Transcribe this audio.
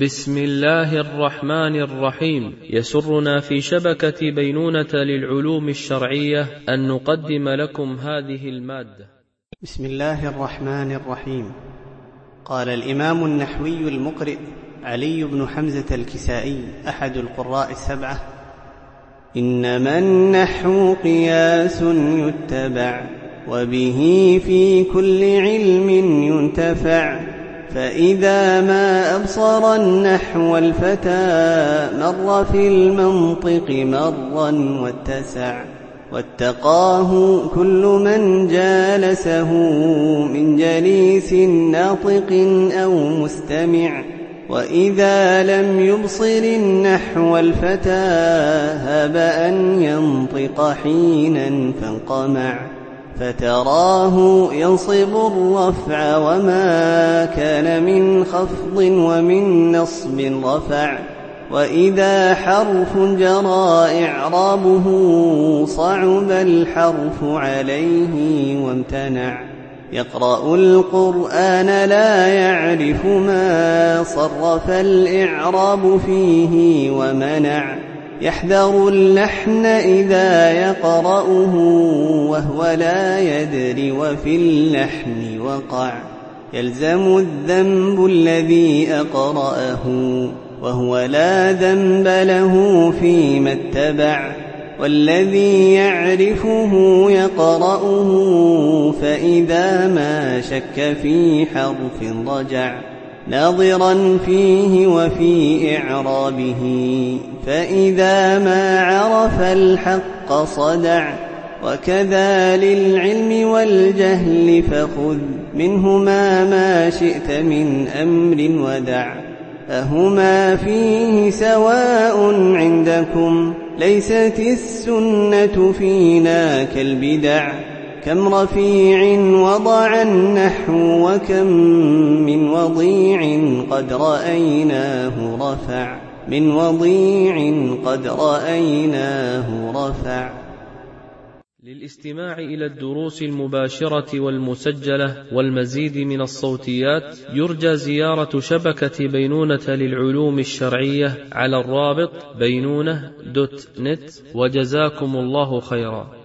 بسم الله الرحمن الرحيم. يسرنا في شبكة بينونة للعلوم الشرعية أن نقدم لكم هذه المادة. بسم الله الرحمن الرحيم. قال الإمام النحوي المقرئ علي بن حمزة الكسائي أحد القراء السبعة إنما النحو قياس يتبع وبه في كل علم ينتفع. فإذا ما أبصر النحو الفتى مر في المنطق مرا واتسع واتقاه كل من جالسه من جليس ناطق أو مستمع. وإذا لم يبصر النحو الفتى هب أن ينطق حينا فانقمع. فتراه ينصب الرفع وما كان من خفض ومن نصب رفع. وإذا حرف جرى إعرابه صعب الحرف عليه وامتنع. يقرأ القرآن لا يعرف ما صرف الإعراب فيه ومنع. يحذر اللحن إذا يقرأه وهو لا يدري وفي اللحن وقع. يلزم الذنب الذي أقرأه وهو لا ذنب له فيما اتبع. والذي يعرفه يقرأه فإذا ما شك في حرف رجع. ناظرا فيه وفي إعرابه فإذا ما عرف الحق صدع وكذا للعلم والجهل فخذ منهما ما شئت من أمر ودع أهما فيه سواء عندكم ليست السنة فينا كالبدع كم رفيع وضع النحو وكم من وضيع قد رأيناه رفع من وضيع قد رأيناه رفع للاستماع إلى الدروس المباشرة والمسجلة والمزيد من الصوتيات يرجى زيارة شبكة بينونة للعلوم الشرعية على الرابط بينونة دوت نت وجزاكم الله خيرا.